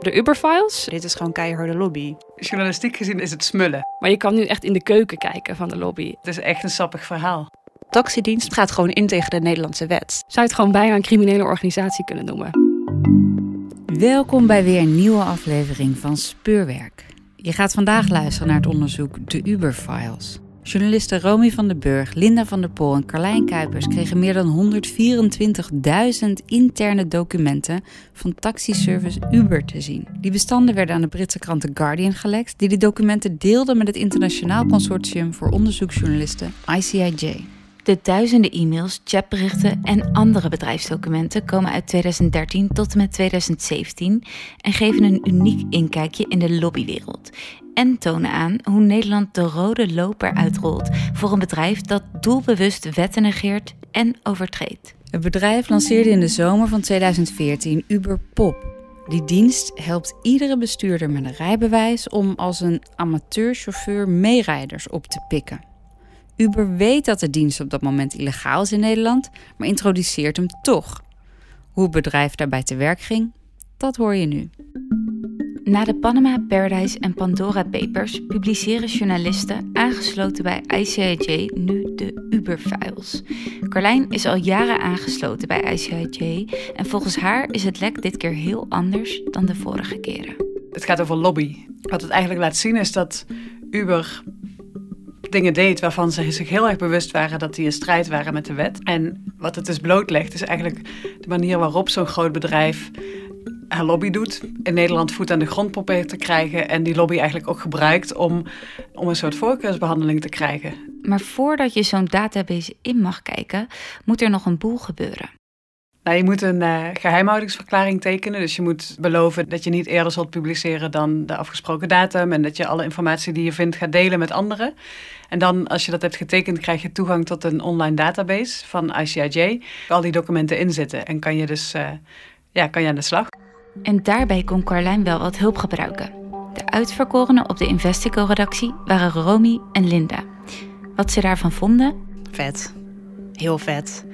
De Uberfiles. Dit is gewoon keiharde lobby. Journalistiek gezien is het smullen. Maar je kan nu echt in de keuken kijken van de lobby. Het is echt een sappig verhaal. Taxidienst gaat gewoon in tegen de Nederlandse wet. Zou je het gewoon bijna een criminele organisatie kunnen noemen? Welkom bij weer een nieuwe aflevering van Speurwerk. Je gaat vandaag luisteren naar het onderzoek De Uberfiles. Journalisten Romy van den Burg, Linda van der Pol en Carlijn Kuipers kregen meer dan 124.000 interne documenten van taxiservice Uber te zien. Die bestanden werden aan de Britse krant The Guardian gelekt, die de documenten deelde met het internationaal consortium voor onderzoeksjournalisten ICIJ. De duizenden e-mails, chatberichten en andere bedrijfsdocumenten komen uit 2013 tot en met 2017 en geven een uniek inkijkje in de lobbywereld. En tonen aan hoe Nederland de rode loper uitrolt voor een bedrijf dat doelbewust wetten negeert en overtreedt. Het bedrijf lanceerde in de zomer van 2014 Uber Pop. Die dienst helpt iedere bestuurder met een rijbewijs om als een amateurchauffeur meerijders op te pikken. Uber weet dat de dienst op dat moment illegaal is in Nederland, maar introduceert hem toch. Hoe het bedrijf daarbij te werk ging, dat hoor je nu. Na de Panama Paradise en Pandora Papers publiceren journalisten aangesloten bij ICIJ nu de Uber-files. Carlijn is al jaren aangesloten bij ICIJ en volgens haar is het lek dit keer heel anders dan de vorige keren. Het gaat over lobby. Wat het eigenlijk laat zien is dat Uber dingen deed waarvan ze zich heel erg bewust waren dat die in strijd waren met de wet. En wat het dus blootlegt is eigenlijk de manier waarop zo'n groot bedrijf haar lobby doet. In Nederland voet aan de grond probeert te krijgen en die lobby eigenlijk ook gebruikt om, om een soort voorkeursbehandeling te krijgen. Maar voordat je zo'n database in mag kijken, moet er nog een boel gebeuren. Nou, je moet een uh, geheimhoudingsverklaring tekenen. Dus je moet beloven dat je niet eerder zult publiceren dan de afgesproken datum. En dat je alle informatie die je vindt gaat delen met anderen. En dan, als je dat hebt getekend, krijg je toegang tot een online database van ICIJ. Waar al die documenten in zitten. En kan je dus uh, ja, kan je aan de slag. En daarbij kon Carlijn wel wat hulp gebruiken. De uitverkorenen op de Investico-redactie waren Romy en Linda. Wat ze daarvan vonden? Vet. Heel vet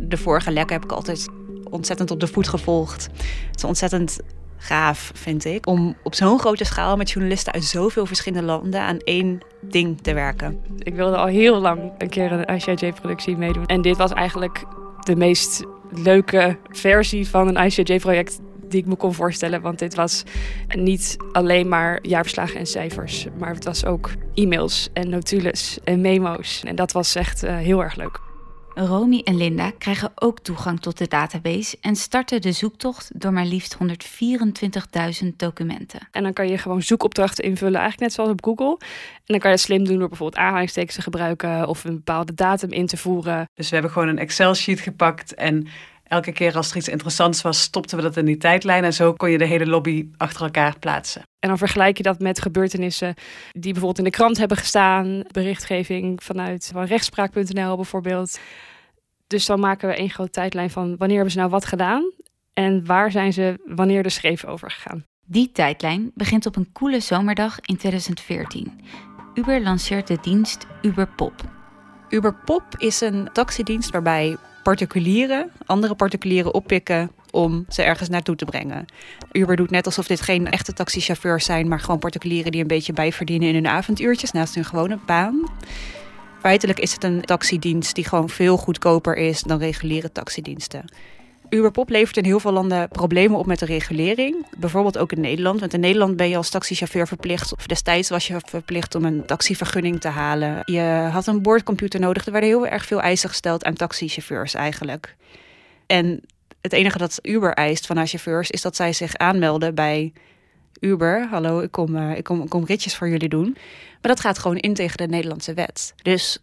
de vorige lekken heb ik altijd ontzettend op de voet gevolgd. Het is ontzettend gaaf, vind ik, om op zo'n grote schaal met journalisten uit zoveel verschillende landen aan één ding te werken. Ik wilde al heel lang een keer een ICIJ-productie meedoen. En dit was eigenlijk de meest leuke versie van een ICIJ-project die ik me kon voorstellen. Want dit was niet alleen maar jaarverslagen en cijfers, maar het was ook e-mails en notules en memo's. En dat was echt uh, heel erg leuk. Romy en Linda krijgen ook toegang tot de database en starten de zoektocht door maar liefst 124.000 documenten. En dan kan je gewoon zoekopdrachten invullen, eigenlijk net zoals op Google. En dan kan je het slim doen door bijvoorbeeld aanhalingstekens te gebruiken of een bepaalde datum in te voeren. Dus we hebben gewoon een Excel-sheet gepakt en elke keer als er iets interessants was, stopten we dat in die tijdlijn. En zo kon je de hele lobby achter elkaar plaatsen. En dan vergelijk je dat met gebeurtenissen die bijvoorbeeld in de krant hebben gestaan. Berichtgeving vanuit van rechtspraak.nl bijvoorbeeld. Dus dan maken we één grote tijdlijn van wanneer hebben ze nou wat gedaan en waar zijn ze wanneer de schreef over gegaan. Die tijdlijn begint op een koele zomerdag in 2014. Uber lanceert de dienst Uberpop. Uberpop is een taxidienst waarbij particulieren andere particulieren oppikken om ze ergens naartoe te brengen. Uber doet net alsof dit geen echte taxichauffeurs zijn, maar gewoon particulieren die een beetje bijverdienen in hun avonduurtjes naast hun gewone baan. Feitelijk is het een taxidienst die gewoon veel goedkoper is dan reguliere taxidiensten. Uberpop levert in heel veel landen problemen op met de regulering. Bijvoorbeeld ook in Nederland. Want in Nederland ben je als taxichauffeur verplicht, of destijds was je verplicht om een taxivergunning te halen. Je had een boordcomputer nodig. Er werden heel erg veel eisen gesteld aan taxichauffeurs eigenlijk. En het enige dat Uber eist van haar chauffeurs is dat zij zich aanmelden bij Uber. Hallo, ik kom, uh, ik kom, kom ritjes voor jullie doen. Maar dat gaat gewoon in tegen de Nederlandse wet. Dus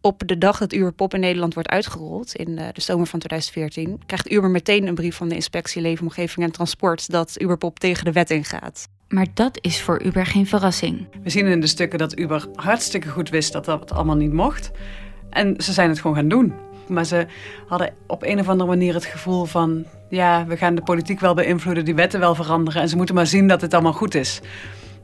op de dag dat Uberpop in Nederland wordt uitgerold, in eh, de zomer van 2014, krijgt Uber meteen een brief van de Inspectie Leefomgeving en Transport dat Uberpop tegen de wet ingaat. Maar dat is voor Uber geen verrassing. We zien in de stukken dat Uber hartstikke goed wist dat dat allemaal niet mocht. En ze zijn het gewoon gaan doen. Maar ze hadden op een of andere manier het gevoel van... ja, we gaan de politiek wel beïnvloeden, die wetten wel veranderen... en ze moeten maar zien dat het allemaal goed is.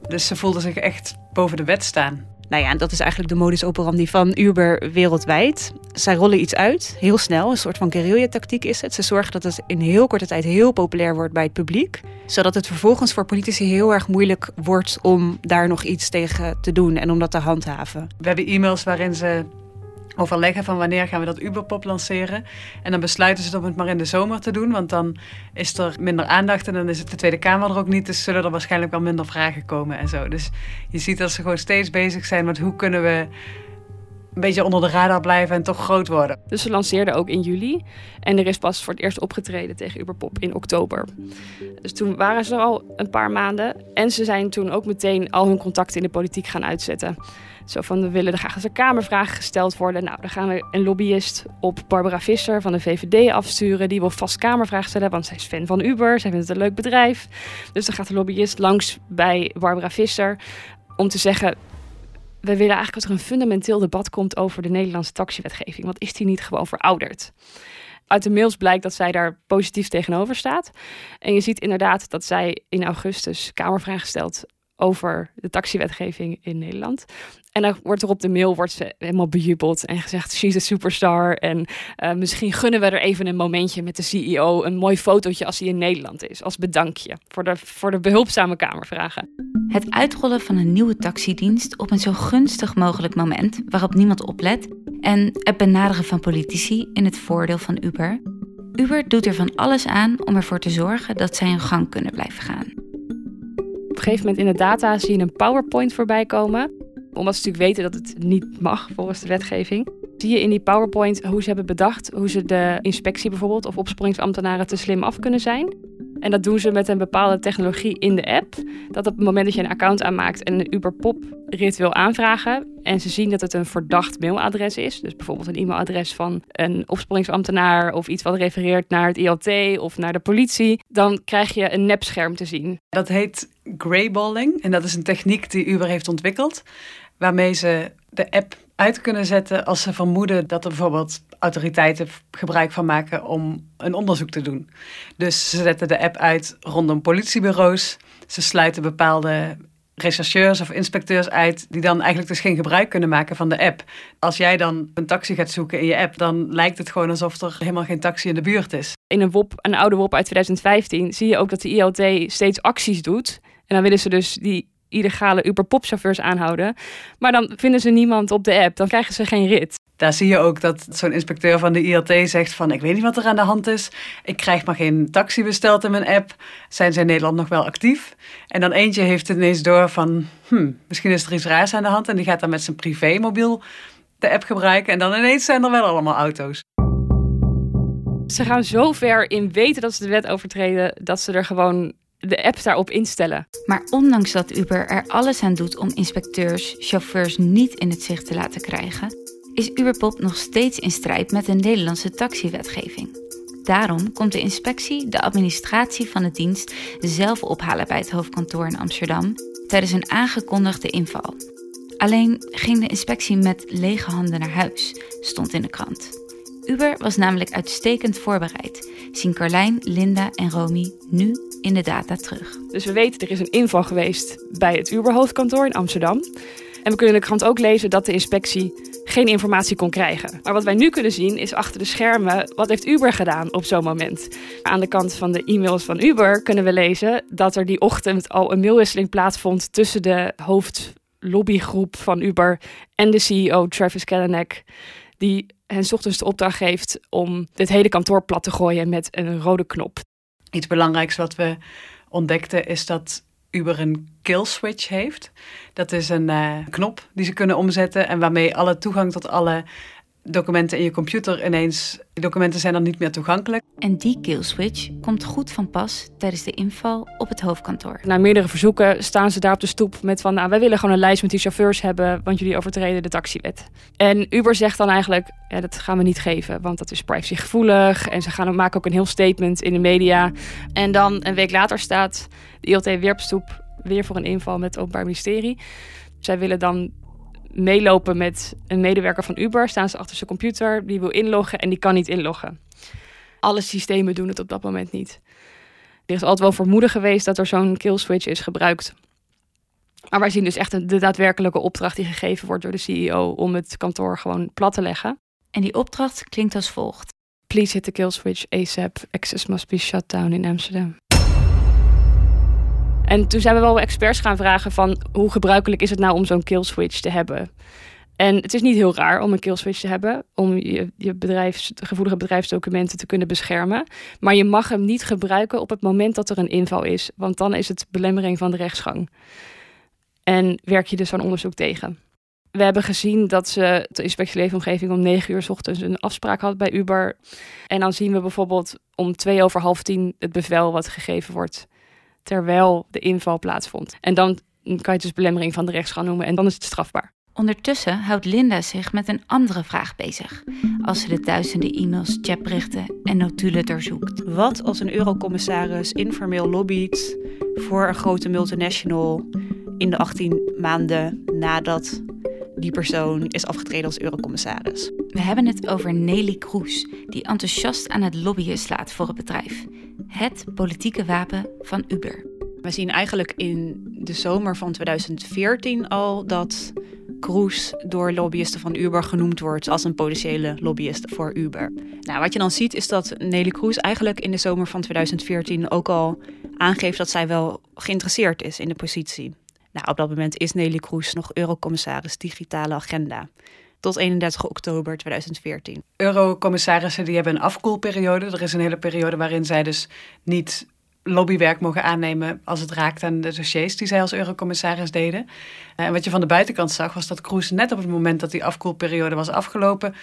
Dus ze voelden zich echt boven de wet staan. Nou ja, dat is eigenlijk de modus operandi van Uber wereldwijd. Zij rollen iets uit, heel snel. Een soort van guerrilla-tactiek is het. Ze zorgen dat het in heel korte tijd heel populair wordt bij het publiek. Zodat het vervolgens voor politici heel erg moeilijk wordt om daar nog iets tegen te doen en om dat te handhaven. We hebben e-mails waarin ze overleggen van wanneer gaan we dat Uberpop lanceren. En dan besluiten ze om het maar in de zomer te doen, want dan is er minder aandacht en dan is het de Tweede Kamer er ook niet. Dus zullen er waarschijnlijk wel minder vragen komen en zo. Dus je ziet dat ze gewoon steeds bezig zijn met hoe kunnen we een beetje onder de radar blijven en toch groot worden. Dus ze lanceerden ook in juli. En er is pas voor het eerst opgetreden tegen Uberpop in oktober. Dus toen waren ze er al een paar maanden. En ze zijn toen ook meteen al hun contacten in de politiek gaan uitzetten. Zo van, we willen er graag eens een kamervraag gesteld worden. Nou, dan gaan we een lobbyist op Barbara Visser van de VVD afsturen. Die wil vast kamervraag stellen, want zij is fan van Uber. Zij vindt het een leuk bedrijf. Dus dan gaat de lobbyist langs bij Barbara Visser om te zeggen... We willen eigenlijk dat er een fundamenteel debat komt over de Nederlandse taxiwetgeving. Want is die niet gewoon verouderd? Uit de mails blijkt dat zij daar positief tegenover staat. En je ziet inderdaad dat zij in augustus kamervragen stelt over de taxiwetgeving in Nederland. En dan wordt er op de mail wordt ze helemaal bejubeld en gezegd: she's a superstar. En uh, misschien gunnen we er even een momentje met de CEO. Een mooi fotootje als hij in Nederland is. Als bedankje voor de, voor de behulpzame Kamervragen. Het uitrollen van een nieuwe taxidienst op een zo gunstig mogelijk moment waarop niemand oplet. En het benaderen van politici in het voordeel van Uber. Uber doet er van alles aan om ervoor te zorgen dat zij hun gang kunnen blijven gaan. Op een gegeven moment in de data zie je een PowerPoint voorbij komen omdat ze natuurlijk weten dat het niet mag volgens de wetgeving. Zie je in die PowerPoint hoe ze hebben bedacht hoe ze de inspectie bijvoorbeeld of opsporingsambtenaren te slim af kunnen zijn. En dat doen ze met een bepaalde technologie in de app. Dat op het moment dat je een account aanmaakt en een Uberpop rit wil aanvragen. En ze zien dat het een verdacht mailadres is. Dus bijvoorbeeld een e-mailadres van een opsporingsambtenaar. Of iets wat refereert naar het ILT of naar de politie. Dan krijg je een nepscherm te zien. Dat heet greyballing. En dat is een techniek die Uber heeft ontwikkeld waarmee ze de app uit kunnen zetten als ze vermoeden dat er bijvoorbeeld autoriteiten gebruik van maken om een onderzoek te doen. Dus ze zetten de app uit rondom politiebureaus. Ze sluiten bepaalde rechercheurs of inspecteurs uit die dan eigenlijk dus geen gebruik kunnen maken van de app. Als jij dan een taxi gaat zoeken in je app, dan lijkt het gewoon alsof er helemaal geen taxi in de buurt is. In een WOP, een oude WOP uit 2015, zie je ook dat de ILT steeds acties doet. En dan willen ze dus die illegale Uber-popchauffeurs aanhouden. Maar dan vinden ze niemand op de app. Dan krijgen ze geen rit. Daar zie je ook dat zo'n inspecteur van de ILT zegt van... ik weet niet wat er aan de hand is. Ik krijg maar geen taxi besteld in mijn app. Zijn ze in Nederland nog wel actief? En dan eentje heeft ineens door van... Hm, misschien is er iets raars aan de hand. En die gaat dan met zijn privémobiel de app gebruiken. En dan ineens zijn er wel allemaal auto's. Ze gaan zo ver in weten dat ze de wet overtreden... dat ze er gewoon de app daarop instellen. Maar ondanks dat Uber er alles aan doet om inspecteurs, chauffeurs niet in het zicht te laten krijgen, is Uberpop nog steeds in strijd met de Nederlandse taxiwetgeving. Daarom komt de inspectie de administratie van de dienst zelf ophalen bij het hoofdkantoor in Amsterdam tijdens een aangekondigde inval. Alleen ging de inspectie met lege handen naar huis, stond in de krant. Uber was namelijk uitstekend voorbereid, zien Carlijn, Linda en Romy nu in de data terug. Dus we weten er is een inval geweest bij het Uber-hoofdkantoor in Amsterdam. En we kunnen de krant ook lezen dat de inspectie geen informatie kon krijgen. Maar wat wij nu kunnen zien is achter de schermen wat heeft Uber gedaan op zo'n moment. Aan de kant van de e-mails van Uber kunnen we lezen dat er die ochtend al een mailwisseling plaatsvond tussen de hoofdlobbygroep van Uber en de CEO Travis Kalanick. Die hen ochtends de opdracht geeft om dit hele kantoor plat te gooien met een rode knop. Iets belangrijks wat we ontdekten is dat Uber een kill switch heeft. Dat is een uh, knop die ze kunnen omzetten en waarmee alle toegang tot alle documenten in je computer ineens, die documenten zijn dan niet meer toegankelijk. En die kill switch komt goed van pas tijdens de inval op het hoofdkantoor. Na meerdere verzoeken staan ze daar op de stoep met van, nou, wij willen gewoon een lijst met die chauffeurs hebben, want jullie overtreden de taxiwet. En Uber zegt dan eigenlijk, ja, dat gaan we niet geven, want dat is privacygevoelig. En ze gaan maken ook een heel statement in de media. En dan een week later staat de ILT Werpstoep weer voor een inval met het Openbaar Ministerie. Zij willen dan meelopen met een medewerker van Uber. Staan ze achter zijn computer, die wil inloggen en die kan niet inloggen. Alle systemen doen het op dat moment niet. Er is altijd wel vermoeden geweest dat er zo'n kill switch is gebruikt. Maar wij zien dus echt de daadwerkelijke opdracht die gegeven wordt door de CEO om het kantoor gewoon plat te leggen. En die opdracht klinkt als volgt. Please hit the kill switch ASAP. Access must be shut down in Amsterdam. En toen zijn we wel experts gaan vragen van hoe gebruikelijk is het nou om zo'n kill switch te hebben. En het is niet heel raar om een kill switch te hebben, om je, je gevoelige bedrijfsdocumenten te kunnen beschermen. Maar je mag hem niet gebruiken op het moment dat er een inval is, want dan is het belemmering van de rechtsgang. En werk je dus zo'n onderzoek tegen. We hebben gezien dat ze de inspectie leefomgeving om negen uur s ochtends een afspraak had bij Uber. En dan zien we bijvoorbeeld om twee over half tien het bevel wat gegeven wordt terwijl de inval plaatsvond. En dan kan je het dus belemmering van de rechtsgang noemen en dan is het strafbaar. Ondertussen houdt Linda zich met een andere vraag bezig. Als ze de duizenden e-mails, chatberichten en notulen doorzoekt. Wat als een eurocommissaris informeel lobbyt voor een grote multinational in de 18 maanden nadat die persoon is afgetreden als eurocommissaris? We hebben het over Nelly Kroes, die enthousiast aan het lobbyen slaat voor het bedrijf. Het politieke wapen van Uber. We zien eigenlijk in de zomer van 2014 al dat Kroes door lobbyisten van Uber genoemd wordt als een potentiële lobbyist voor Uber. Nou, wat je dan ziet is dat Nelly Kroes eigenlijk in de zomer van 2014 ook al aangeeft dat zij wel geïnteresseerd is in de positie. Nou, op dat moment is Nelly Kroes nog eurocommissaris digitale agenda. Tot 31 oktober 2014. Eurocommissarissen die hebben een afkoelperiode. Er is een hele periode waarin zij dus niet lobbywerk mogen aannemen als het raakt aan de dossiers die zij als eurocommissaris deden. En wat je van de buitenkant zag was dat Kroes net op het moment dat die afkoelperiode was afgelopen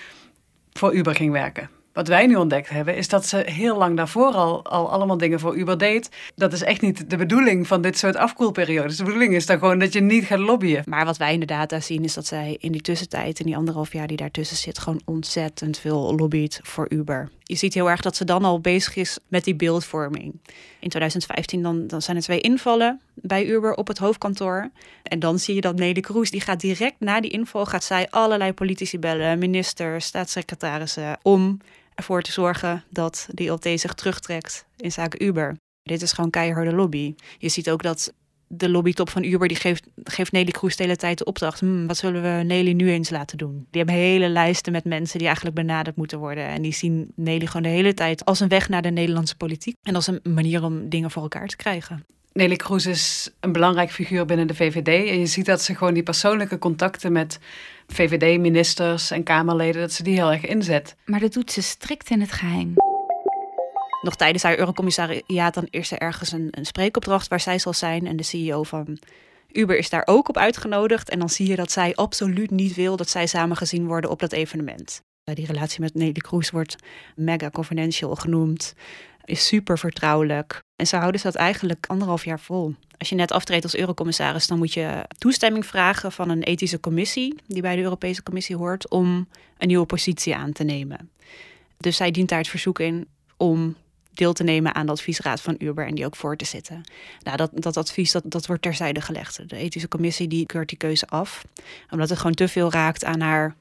voor Uber ging werken. Wat wij nu ontdekt hebben, is dat ze heel lang daarvoor al, al allemaal dingen voor Uber deed. Dat is echt niet de bedoeling van dit soort afkoelperiodes. De bedoeling is dan gewoon dat je niet gaat lobbyen. Maar wat wij in de data zien, is dat zij in die tussentijd, in die anderhalf jaar die daartussen zit, gewoon ontzettend veel lobbyt voor Uber. Je ziet heel erg dat ze dan al bezig is met die beeldvorming. In 2015 dan, dan zijn er twee invallen bij Uber op het hoofdkantoor. En dan zie je dat Nelly Kroes, die gaat direct na die inval, gaat zij allerlei politici bellen, ministers, staatssecretarissen, om ervoor te zorgen dat de ILT zich terugtrekt in zaken Uber. Dit is gewoon keiharde lobby. Je ziet ook dat de lobbytop van Uber die geeft, geeft Nelly Kroes de hele tijd de opdracht. Hmm, wat zullen we Nelly nu eens laten doen? Die hebben hele lijsten met mensen die eigenlijk benaderd moeten worden. En die zien Nelly gewoon de hele tijd als een weg naar de Nederlandse politiek. En als een manier om dingen voor elkaar te krijgen. Nelly Kroes is een belangrijk figuur binnen de VVD. En je ziet dat ze gewoon die persoonlijke contacten met VVD-ministers en Kamerleden, dat ze die heel erg inzet. Maar dat doet ze strikt in het geheim. Nog tijdens haar Eurocommissariaat dan er ergens een, een spreekopdracht waar zij zal zijn. En de CEO van Uber is daar ook op uitgenodigd. En dan zie je dat zij absoluut niet wil dat zij samen gezien worden op dat evenement. Die relatie met Nelly Kroes wordt mega confidential genoemd. Is super vertrouwelijk. En zo houden ze dat eigenlijk anderhalf jaar vol. Als je net aftreedt als eurocommissaris, dan moet je toestemming vragen van een ethische commissie, die bij de Europese Commissie hoort, om een nieuwe positie aan te nemen. Dus zij dient daar het verzoek in om deel te nemen aan de adviesraad van Uber en die ook voor te zitten. Nou, dat, dat advies dat, dat wordt terzijde gelegd. De ethische commissie die keurt die keuze af, omdat het gewoon te veel raakt aan haar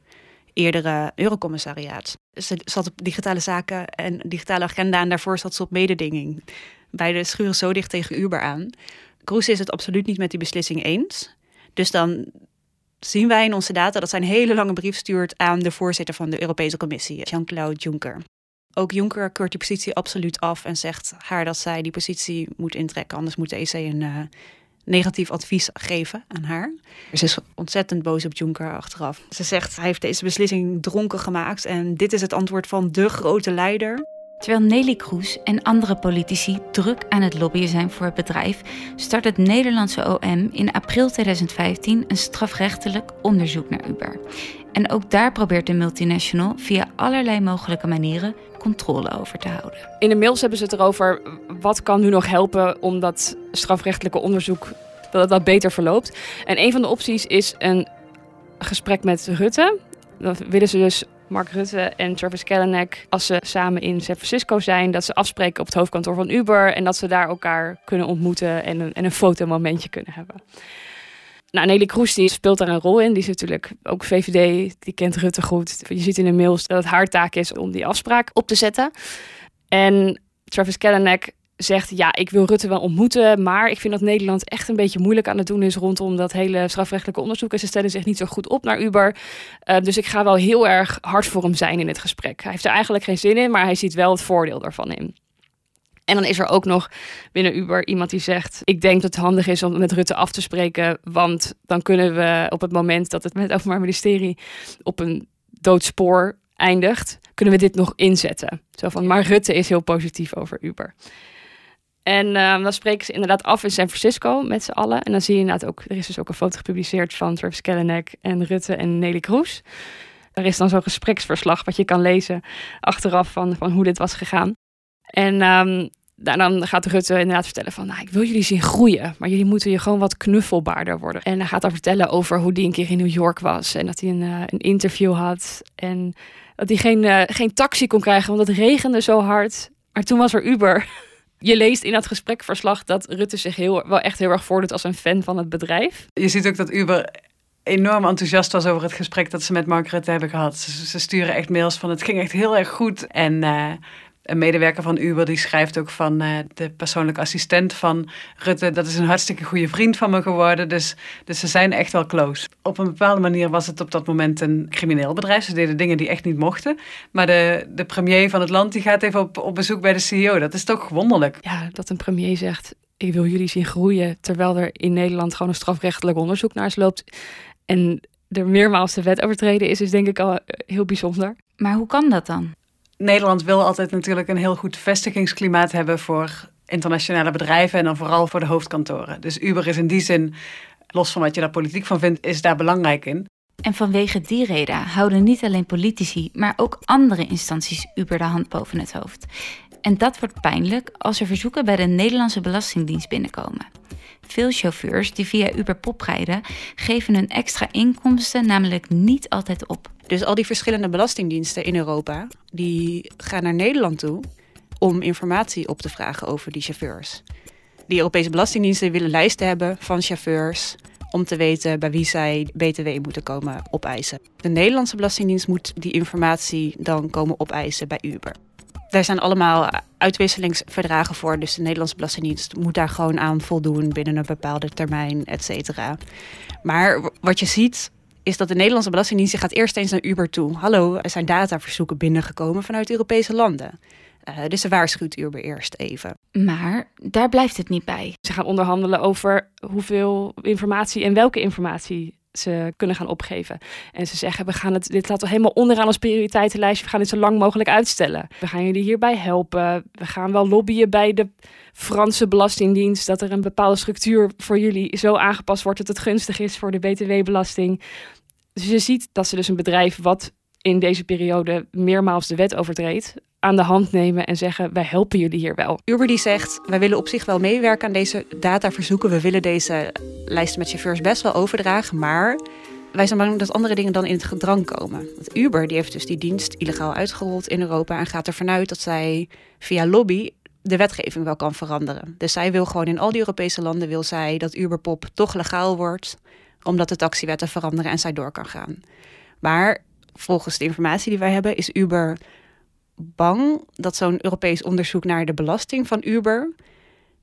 eerdere eurocommissariaat. Ze zat op digitale zaken en digitale agenda en daarvoor zat ze op mededinging. Beide schuren zo dicht tegen Uber aan. Kroes is het absoluut niet met die beslissing eens. Dus dan zien wij in onze data dat zij een hele lange brief stuurt aan de voorzitter van de Europese Commissie, Jean-Claude Juncker. Ook Juncker keurt die positie absoluut af en zegt haar dat zij die positie moet intrekken. Anders moet de EC een uh, negatief advies geven aan haar. Ze is ontzettend boos op Juncker achteraf. Ze zegt hij heeft deze beslissing dronken gemaakt en dit is het antwoord van de grote leider. Terwijl Nelly Kroes en andere politici druk aan het lobbyen zijn voor het bedrijf, start het Nederlandse OM in april 2015 een strafrechtelijk onderzoek naar Uber. En ook daar probeert de multinational via allerlei mogelijke manieren controle over te houden. In de mails hebben ze het erover wat kan nu nog helpen om dat strafrechtelijke onderzoek dat het wat beter verloopt. En een van de opties is een gesprek met Rutte. Dan willen ze dus Mark Rutte en Travis Kalanick, als ze samen in San Francisco zijn, dat ze afspreken op het hoofdkantoor van Uber en dat ze daar elkaar kunnen ontmoeten en een, en een fotomomentje kunnen hebben. Nou, Nelly Kroes die speelt daar een rol in. Die is natuurlijk ook VVD, die kent Rutte goed. Je ziet in de mails dat het haar taak is om die afspraak op te zetten. En Travis Kalanick zegt, ja, ik wil Rutte wel ontmoeten, maar ik vind dat Nederland echt een beetje moeilijk aan het doen is rondom dat hele strafrechtelijke onderzoek. En ze stellen zich niet zo goed op naar Uber. Uh, dus ik ga wel heel erg hard voor hem zijn in het gesprek. Hij heeft er eigenlijk geen zin in, maar hij ziet wel het voordeel daarvan in. En dan is er ook nog binnen Uber iemand die zegt: Ik denk dat het handig is om met Rutte af te spreken. Want dan kunnen we op het moment dat het met het Openbaar Ministerie op een doodspoor eindigt, kunnen we dit nog inzetten. Zo van, maar Rutte is heel positief over Uber. En uh, dan spreken ze inderdaad af in San Francisco met z'n allen. En dan zie je inderdaad ook, er is dus ook een foto gepubliceerd van Travis Kalanick en Rutte en Nelly Kroes. Er is dan zo'n gespreksverslag wat je kan lezen achteraf van, van hoe dit was gegaan. En um, dan gaat Rutte inderdaad vertellen van, nou, ik wil jullie zien groeien, maar jullie moeten je gewoon wat knuffelbaarder worden. En hij gaat dan vertellen over hoe hij een keer in New York was en dat hij een, uh, een interview had en dat hij geen, uh, geen taxi kon krijgen, want het regende zo hard. Maar toen was er Uber. Je leest in dat gesprekverslag dat Rutte zich heel, wel echt heel erg voordoet als een fan van het bedrijf. Je ziet ook dat Uber enorm enthousiast was over het gesprek dat ze met Mark Rutte hebben gehad. Ze, sturen echt mails van het ging echt heel erg goed. En uh, een medewerker van Uber die schrijft ook van uh, de persoonlijke assistent van Rutte. Dat is een hartstikke goede vriend van me geworden. Dus, dus ze zijn echt wel close. Op een bepaalde manier was het op dat moment een crimineel bedrijf. Ze deden dingen die echt niet mochten. Maar de, de premier van het land die gaat even op, op bezoek bij de CEO. Dat is toch wonderlijk. Ja, dat een premier zegt: Ik wil jullie zien groeien. Terwijl er in Nederland gewoon een strafrechtelijk onderzoek naar ze loopt. En er meermaals de wet overtreden is, is denk ik al heel bijzonder. Maar hoe kan dat dan? Nederland wil altijd natuurlijk een heel goed vestigingsklimaat hebben voor internationale bedrijven en dan vooral voor de hoofdkantoren. Dus Uber is in die zin, los van wat je daar politiek van vindt, is daar belangrijk in. En vanwege die reden houden niet alleen politici, maar ook andere instanties Uber de hand boven het hoofd. En dat wordt pijnlijk als er verzoeken bij de Nederlandse Belastingdienst binnenkomen. Veel chauffeurs die via Uber Pop rijden, geven hun extra inkomsten namelijk niet altijd op. Dus al die verschillende belastingdiensten in Europa, die gaan naar Nederland toe om informatie op te vragen over die chauffeurs. Die Europese belastingdiensten willen lijsten hebben van chauffeurs om te weten bij wie zij BTW moeten komen opeisen. De Nederlandse Belastingdienst moet die informatie dan komen opeisen bij Uber. Daar zijn allemaal uitwisselingsverdragen voor, dus de Nederlandse Belastingdienst moet daar gewoon aan voldoen binnen een bepaalde termijn, et cetera. Maar wat je ziet is dat de Nederlandse Belastingdienst gaat eerst eens naar Uber toe. Hallo, er zijn dataverzoeken binnengekomen vanuit Europese landen. Uh, dus ze waarschuwt Uber eerst even. Maar daar blijft het niet bij. Ze gaan onderhandelen over hoeveel informatie en welke informatie ze kunnen gaan opgeven. En ze zeggen, we gaan het, dit laten we helemaal onderaan als prioriteitenlijstje. We gaan dit zo lang mogelijk uitstellen. We gaan jullie hierbij helpen. We gaan wel lobbyen bij de Franse Belastingdienst dat er een bepaalde structuur voor jullie zo aangepast wordt dat het gunstig is voor de BTW-belasting. Dus je ziet dat ze dus een bedrijf wat in deze periode meermaals de wet overtreedt, aan de hand nemen en zeggen: wij helpen jullie hier wel. Uber die zegt: wij willen op zich wel meewerken aan deze dataverzoeken. We willen deze lijsten met chauffeurs best wel overdragen, maar wij zijn bang dat andere dingen dan in het gedrang komen. Want Uber die heeft dus die dienst illegaal uitgerold in Europa en gaat ervan uit dat zij via lobby de wetgeving wel kan veranderen. Dus zij wil gewoon in al die Europese landen wil zij dat Uberpop toch legaal wordt, omdat de taxiwetten veranderen en zij door kan gaan. Maar volgens de informatie die wij hebben is Uber bang dat zo'n Europees onderzoek naar de belasting van Uber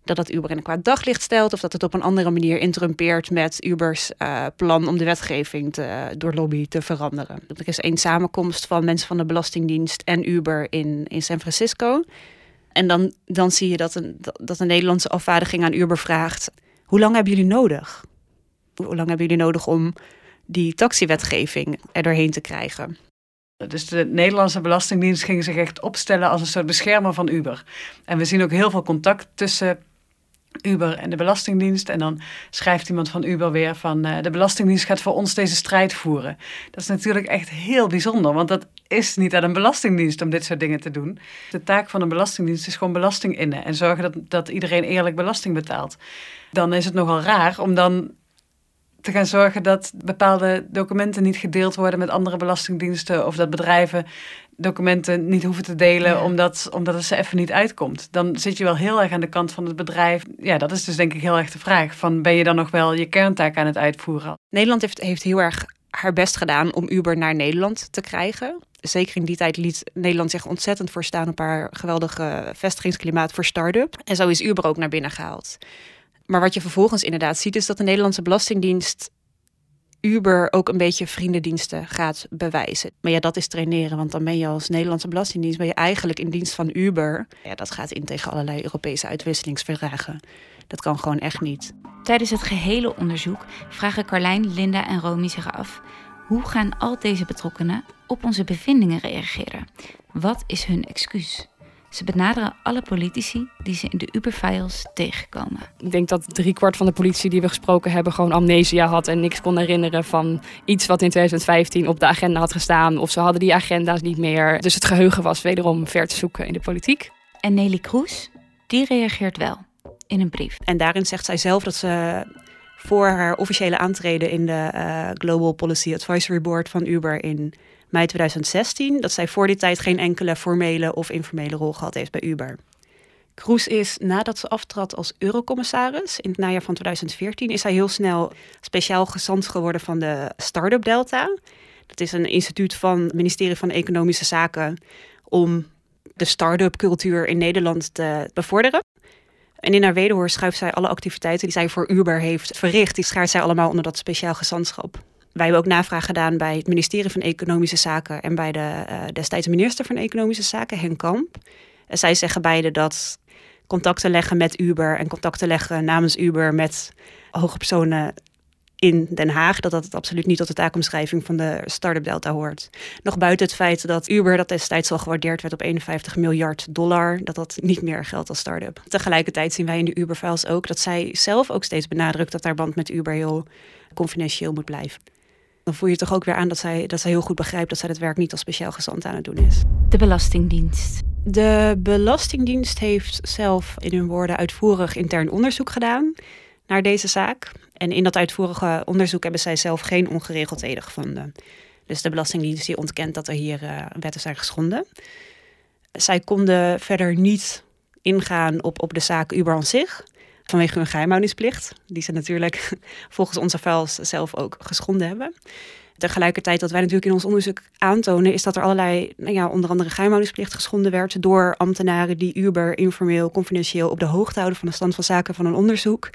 dat dat Uber in een kwaad daglicht stelt of dat het op een andere manier interrumpeert met Ubers uh, plan om de wetgeving te, door lobby te veranderen. Er is één samenkomst van mensen van de Belastingdienst en Uber in, in San Francisco. En dan, dan zie je dat een, dat een Nederlandse afvaardiging aan Uber vraagt: hoe lang hebben jullie nodig? Hoe lang hebben jullie nodig om die taxiwetgeving er doorheen te krijgen? Dus de Nederlandse Belastingdienst ging zich echt opstellen als een soort beschermer van Uber. En we zien ook heel veel contact tussen Uber en de Belastingdienst. En dan schrijft iemand van Uber weer van uh, de Belastingdienst gaat voor ons deze strijd voeren. Dat is natuurlijk echt heel bijzonder, want dat is niet aan een Belastingdienst om dit soort dingen te doen. De taak van een Belastingdienst is gewoon belasting innen en zorgen dat, dat iedereen eerlijk belasting betaalt. Dan is het nogal raar om dan te gaan zorgen dat bepaalde documenten niet gedeeld worden met andere belastingdiensten of dat bedrijven documenten niet hoeven te delen omdat, omdat het ze even niet uitkomt. Dan zit je wel heel erg aan de kant van het bedrijf. Ja, dat is dus denk ik heel erg de vraag. Van ben je dan nog wel je kerntaak aan het uitvoeren? Nederland heeft, heeft heel erg haar best gedaan om Uber naar Nederland te krijgen. Zeker in die tijd liet Nederland zich ontzettend voorstaan op haar geweldige vestigingsklimaat voor start-up. En zo is Uber ook naar binnen gehaald. Maar wat je vervolgens inderdaad ziet, is dat de Nederlandse Belastingdienst Uber ook een beetje vriendendiensten gaat bewijzen. Maar ja, dat is traineren, want dan ben je als Nederlandse Belastingdienst ben je eigenlijk in dienst van Uber. Ja, dat gaat in tegen allerlei Europese uitwisselingsverdragen. Dat kan gewoon echt niet. Tijdens het gehele onderzoek vragen Carlijn, Linda en Romy zich af: hoe gaan al deze betrokkenen op onze bevindingen reageren? Wat is hun excuus? Ze benaderen alle politici die ze in de Uber-files tegenkomen. Ik denk dat driekwart van de politici die we gesproken hebben gewoon amnesia had en niks kon herinneren van iets wat in 2015 op de agenda had gestaan. Of ze hadden die agenda's niet meer. Dus het geheugen was wederom ver te zoeken in de politiek. En Nelly Kroes, die reageert wel in een brief. En daarin zegt zij zelf dat ze voor haar officiële aantreden in de uh, Global Policy Advisory Board van Uber in mei 2016 dat zij voor die tijd geen enkele formele of informele rol gehad heeft bij Uber. Kroes is nadat ze aftrad als eurocommissaris in het najaar van 2014, is zij heel snel speciaal gezant geworden van de Startup Delta. Dat is een instituut van het ministerie van Economische Zaken om de start-up cultuur in Nederland te bevorderen. En in haar wederhoor schuift zij alle activiteiten die zij voor Uber heeft verricht, die schaart zij allemaal onder dat speciaal gezantschap. Wij hebben ook navraag gedaan bij het ministerie van Economische Zaken en bij de uh, destijds minister van Economische Zaken, Henk Kamp. En zij zeggen beide dat contacten leggen met Uber en contacten leggen namens Uber met hoge personen in Den Haag, dat dat het absoluut niet tot de taakomschrijving van de Startup Delta hoort. Nog buiten het feit dat Uber, dat destijds al gewaardeerd werd op 51 miljard dollar, dat dat niet meer geldt als start-up. Tegelijkertijd zien wij in de Uber-files ook dat zij zelf ook steeds benadrukt dat haar band met Uber heel confidentieel moet blijven dan voel je toch ook weer aan dat zij, dat zij heel goed begrijpt dat zij het werk niet als speciaal gezant aan het doen is. De Belastingdienst. De Belastingdienst heeft zelf in hun woorden uitvoerig intern onderzoek gedaan naar deze zaak. En in dat uitvoerige onderzoek hebben zij zelf geen ongeregeldheden gevonden. Dus de Belastingdienst die ontkent dat er hier uh, wetten zijn geschonden. Zij konden verder niet ingaan op, op de zaak Uber aan zich vanwege hun geheimhoudingsplicht, die ze natuurlijk volgens onze files zelf ook geschonden hebben. Tegelijkertijd dat wij natuurlijk in ons onderzoek aantonen, is dat er allerlei, nou ja, onder andere geheimhoudingsplicht geschonden werd door ambtenaren die Uber informeel, confidentieel op de hoogte houden van de stand van zaken van een onderzoek.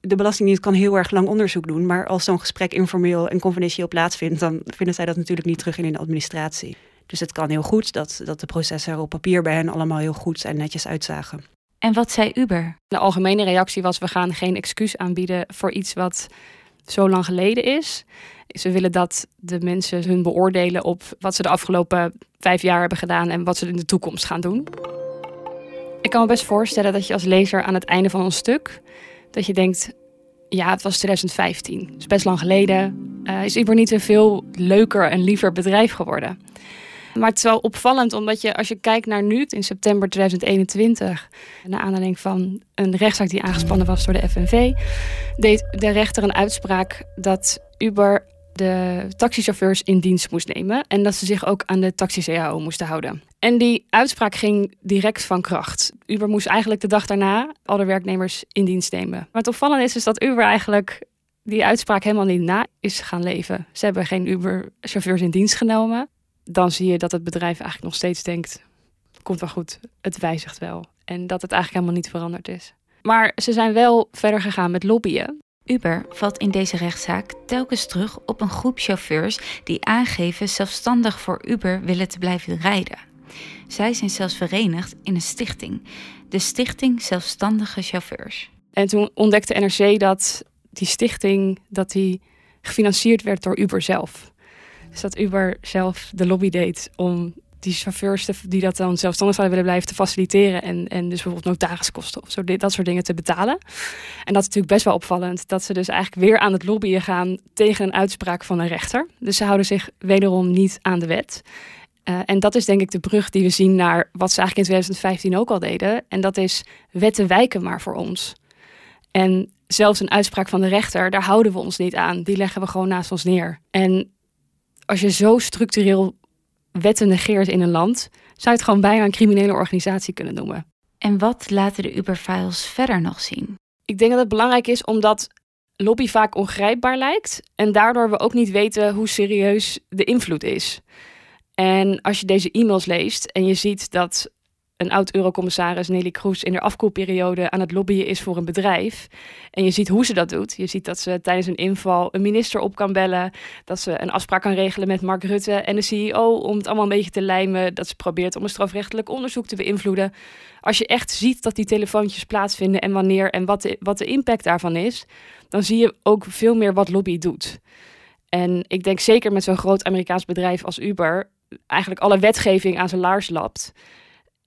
De Belastingdienst kan heel erg lang onderzoek doen, maar als zo'n gesprek informeel en confidentieel plaatsvindt, dan vinden zij dat natuurlijk niet terug in de administratie. Dus het kan heel goed dat, dat de processen er op papier bij hen allemaal heel goed en netjes uitzagen. En wat zei Uber? De algemene reactie was: we gaan geen excuus aanbieden voor iets wat zo lang geleden is. Ze willen dat de mensen hun beoordelen op wat ze de afgelopen vijf jaar hebben gedaan en wat ze in de toekomst gaan doen. Ik kan me best voorstellen dat je als lezer aan het einde van ons stuk dat je denkt: ja, het was 2015, het is best lang geleden. Uh, is Uber niet een veel leuker en liever bedrijf geworden? Maar het is wel opvallend, omdat je als je kijkt naar nu, in september 2021, naar aanleiding van een rechtszaak die aangespannen was door de FNV, deed de rechter een uitspraak dat Uber de taxichauffeurs in dienst moest nemen en dat ze zich ook aan de taxi-CAO moesten houden. En die uitspraak ging direct van kracht. Uber moest eigenlijk de dag daarna alle werknemers in dienst nemen. Maar het opvallende is, is dat Uber eigenlijk die uitspraak helemaal niet na is gaan leven. Ze hebben geen Uber-chauffeurs in dienst genomen dan zie je dat het bedrijf eigenlijk nog steeds denkt: komt wel goed, het wijzigt wel. En dat het eigenlijk helemaal niet veranderd is. Maar ze zijn wel verder gegaan met lobbyen. Uber valt in deze rechtszaak telkens terug op een groep chauffeurs die aangeven zelfstandig voor Uber willen te blijven rijden. Zij zijn zelfs verenigd in een stichting, de Stichting Zelfstandige Chauffeurs. En toen ontdekte NRC dat die stichting dat die gefinancierd werd door Uber zelf is dat Uber zelf de lobby deed om die chauffeurs die dat dan zelfstandig zouden willen blijven te faciliteren. En, en dus bijvoorbeeld notariskosten of zo, dat soort dingen te betalen. En dat is natuurlijk best wel opvallend. Dat ze dus eigenlijk weer aan het lobbyen gaan tegen een uitspraak van een rechter. Dus ze houden zich wederom niet aan de wet. Uh, en dat is denk ik de brug die we zien naar wat ze eigenlijk in 2015 ook al deden. En dat is wetten wijken maar voor ons. En zelfs een uitspraak van de rechter, daar houden we ons niet aan. Die leggen we gewoon naast ons neer. En als je zo structureel wetten negeert in een land, zou je het gewoon bijna een criminele organisatie kunnen noemen. En wat laten de Uber-files verder nog zien? Ik denk dat het belangrijk is omdat lobby vaak ongrijpbaar lijkt en daardoor we ook niet weten hoe serieus de invloed is. En als je deze e-mails leest en je ziet dat een oud-eurocommissaris Nelly Kroes in de afkoelperiode aan het lobbyen is voor een bedrijf. En je ziet hoe ze dat doet. Je ziet dat ze tijdens een inval een minister op kan bellen. Dat ze een afspraak kan regelen met Mark Rutte en de CEO om het allemaal een beetje te lijmen. Dat ze probeert om een strafrechtelijk onderzoek te beïnvloeden. Als je echt ziet dat die telefoontjes plaatsvinden en wanneer en wat de, wat de impact daarvan is, dan zie je ook veel meer wat lobby doet. En ik denk zeker met zo'n groot Amerikaans bedrijf als Uber eigenlijk alle wetgeving aan zijn laars lapt.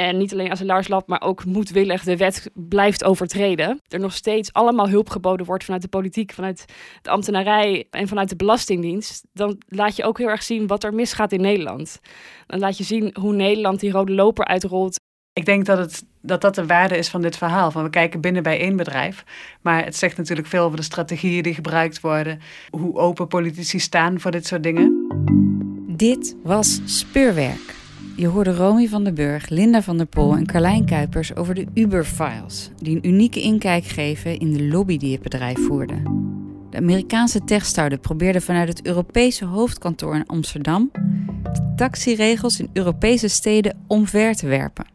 En niet alleen als een laarslap, maar ook moedwillig de wet blijft overtreden. Er nog steeds allemaal hulp geboden wordt vanuit de politiek, vanuit de ambtenarij en vanuit de Belastingdienst. Dan laat je ook heel erg zien wat er misgaat in Nederland. Dan laat je zien hoe Nederland die rode loper uitrolt. Ik denk dat, het, dat dat de waarde is van dit verhaal. Van we kijken binnen bij één bedrijf. Maar het zegt natuurlijk veel over de strategieën die gebruikt worden. Hoe open politici staan voor dit soort dingen. Dit was Speurwerk. Je hoorde Romy van den Burg, Linda van der Pol en Carlijn Kuipers over de Uber-files, die een unieke inkijk geven in de lobby die het bedrijf voerde. De Amerikaanse techstart probeerde vanuit het Europese hoofdkantoor in Amsterdam de taxiregels in Europese steden omver te werpen.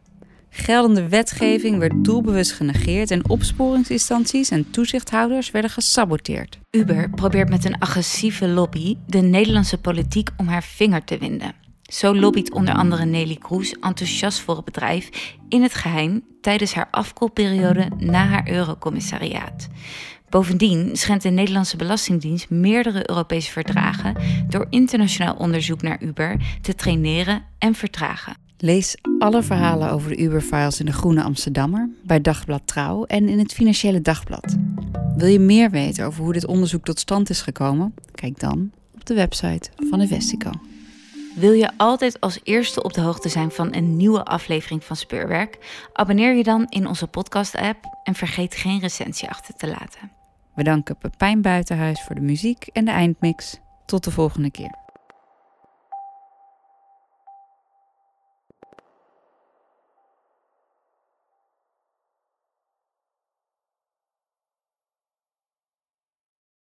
Geldende wetgeving werd doelbewust genegeerd en opsporingsinstanties en toezichthouders werden gesaboteerd. Uber probeert met een agressieve lobby de Nederlandse politiek om haar vinger te winden. Zo lobbyt onder andere Nelly Kroes enthousiast voor het bedrijf in het geheim tijdens haar afkoelperiode na haar eurocommissariaat. Bovendien schendt de Nederlandse Belastingdienst meerdere Europese verdragen door internationaal onderzoek naar Uber te traineren en vertragen. Lees alle verhalen over de Uber-files in de Groene Amsterdammer, bij Dagblad Trouw en in het Financiële Dagblad. Wil je meer weten over hoe dit onderzoek tot stand is gekomen? Kijk dan op de website van Investico. Wil je altijd als eerste op de hoogte zijn van een nieuwe aflevering van Speurwerk? Abonneer je dan in onze podcast-app en vergeet geen recensie achter te laten. We danken Pepijn Buitenhuis voor de muziek en de eindmix. Tot de volgende keer.